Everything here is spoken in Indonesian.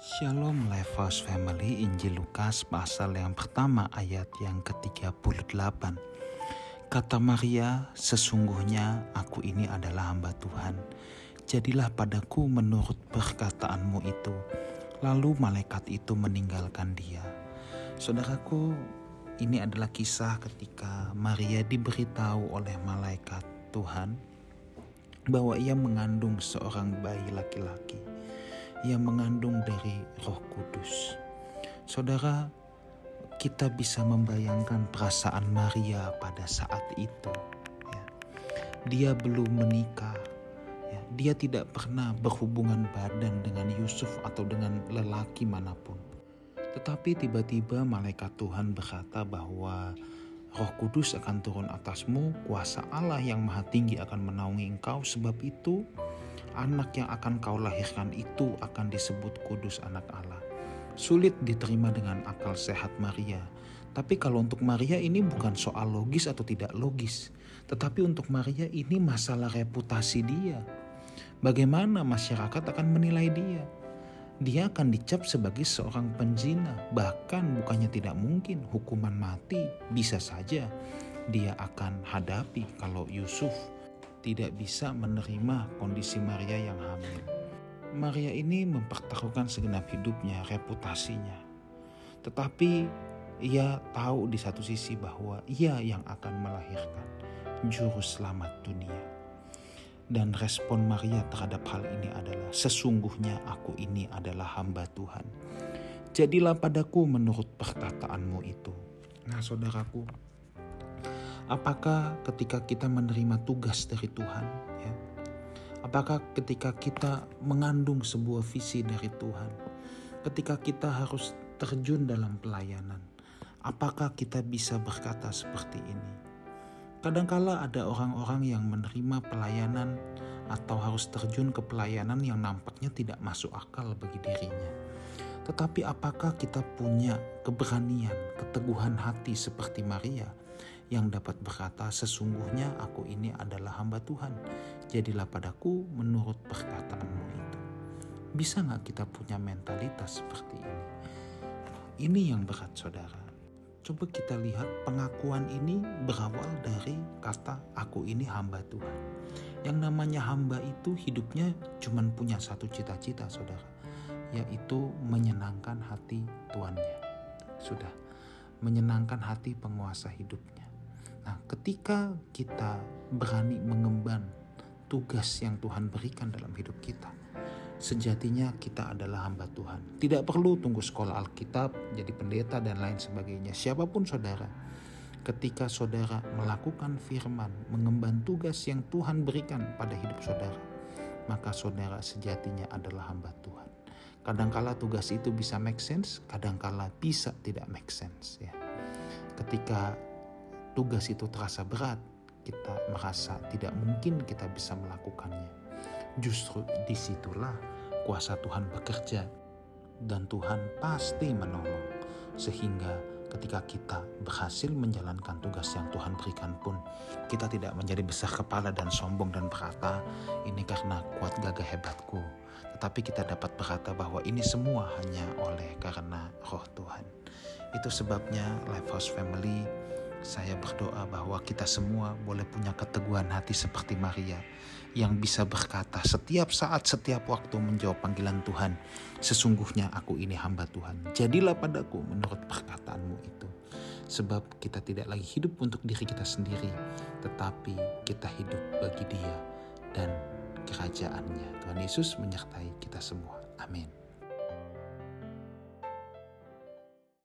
Shalom Lifehouse Family Injil Lukas pasal yang pertama ayat yang ke-38 Kata Maria, sesungguhnya aku ini adalah hamba Tuhan. Jadilah padaku menurut perkataanmu itu. Lalu malaikat itu meninggalkan dia. Saudaraku, ini adalah kisah ketika Maria diberitahu oleh malaikat Tuhan bahwa ia mengandung seorang bayi laki-laki yang mengandung dari Roh Kudus. Saudara, kita bisa membayangkan perasaan Maria pada saat itu. Ya. Dia belum menikah, ya. dia tidak pernah berhubungan badan dengan Yusuf atau dengan lelaki mana pun. Tetapi tiba-tiba malaikat Tuhan berkata bahwa Roh Kudus akan turun atasmu, kuasa Allah yang Maha Tinggi akan menaungi engkau. Sebab itu, anak yang akan kau lahirkan itu akan disebut kudus anak Allah. Sulit diterima dengan akal sehat Maria. Tapi kalau untuk Maria ini bukan soal logis atau tidak logis. Tetapi untuk Maria ini masalah reputasi dia. Bagaimana masyarakat akan menilai dia? Dia akan dicap sebagai seorang penzina. Bahkan bukannya tidak mungkin hukuman mati bisa saja dia akan hadapi kalau Yusuf tidak bisa menerima kondisi Maria yang hamil. Maria ini mempertaruhkan segenap hidupnya, reputasinya. Tetapi ia tahu di satu sisi bahwa ia yang akan melahirkan juru selamat dunia. Dan respon Maria terhadap hal ini adalah sesungguhnya aku ini adalah hamba Tuhan. Jadilah padaku menurut perkataanmu itu. Nah saudaraku, Apakah ketika kita menerima tugas dari Tuhan, ya? Apakah ketika kita mengandung sebuah visi dari Tuhan, ketika kita harus terjun dalam pelayanan, apakah kita bisa berkata seperti ini? Kadangkala ada orang-orang yang menerima pelayanan atau harus terjun ke pelayanan yang nampaknya tidak masuk akal bagi dirinya. Tetapi apakah kita punya keberanian, keteguhan hati seperti Maria yang dapat berkata, "Sesungguhnya aku ini adalah hamba Tuhan, jadilah padaku menurut perkataanmu itu." Bisa nggak kita punya mentalitas seperti ini? Ini yang berat, saudara. Coba kita lihat pengakuan ini berawal dari kata "aku ini hamba Tuhan". Yang namanya hamba itu hidupnya cuma punya satu cita-cita, saudara, yaitu menyenangkan hati tuannya. Sudah, menyenangkan hati penguasa hidupnya. Nah, ketika kita berani mengemban tugas yang Tuhan berikan dalam hidup kita, sejatinya kita adalah hamba Tuhan. Tidak perlu tunggu sekolah Alkitab, jadi pendeta dan lain sebagainya. Siapa pun saudara, ketika saudara melakukan firman, mengemban tugas yang Tuhan berikan pada hidup saudara, maka saudara sejatinya adalah hamba Tuhan. Kadangkala tugas itu bisa make sense, kadangkala bisa tidak make sense ya. Ketika tugas itu terasa berat, kita merasa tidak mungkin kita bisa melakukannya. Justru di situlah kuasa Tuhan bekerja dan Tuhan pasti menolong sehingga ketika kita berhasil menjalankan tugas yang Tuhan berikan pun kita tidak menjadi besar kepala dan sombong dan berkata ini karena kuat gagah hebatku tetapi kita dapat berkata bahwa ini semua hanya oleh karena roh Tuhan itu sebabnya Lifehouse Family saya berdoa bahwa kita semua boleh punya keteguhan hati seperti Maria yang bisa berkata setiap saat, setiap waktu menjawab panggilan Tuhan. Sesungguhnya aku ini hamba Tuhan. Jadilah padaku menurut perkataanmu itu. Sebab kita tidak lagi hidup untuk diri kita sendiri, tetapi kita hidup bagi dia dan kerajaannya. Tuhan Yesus menyertai kita semua. Amin.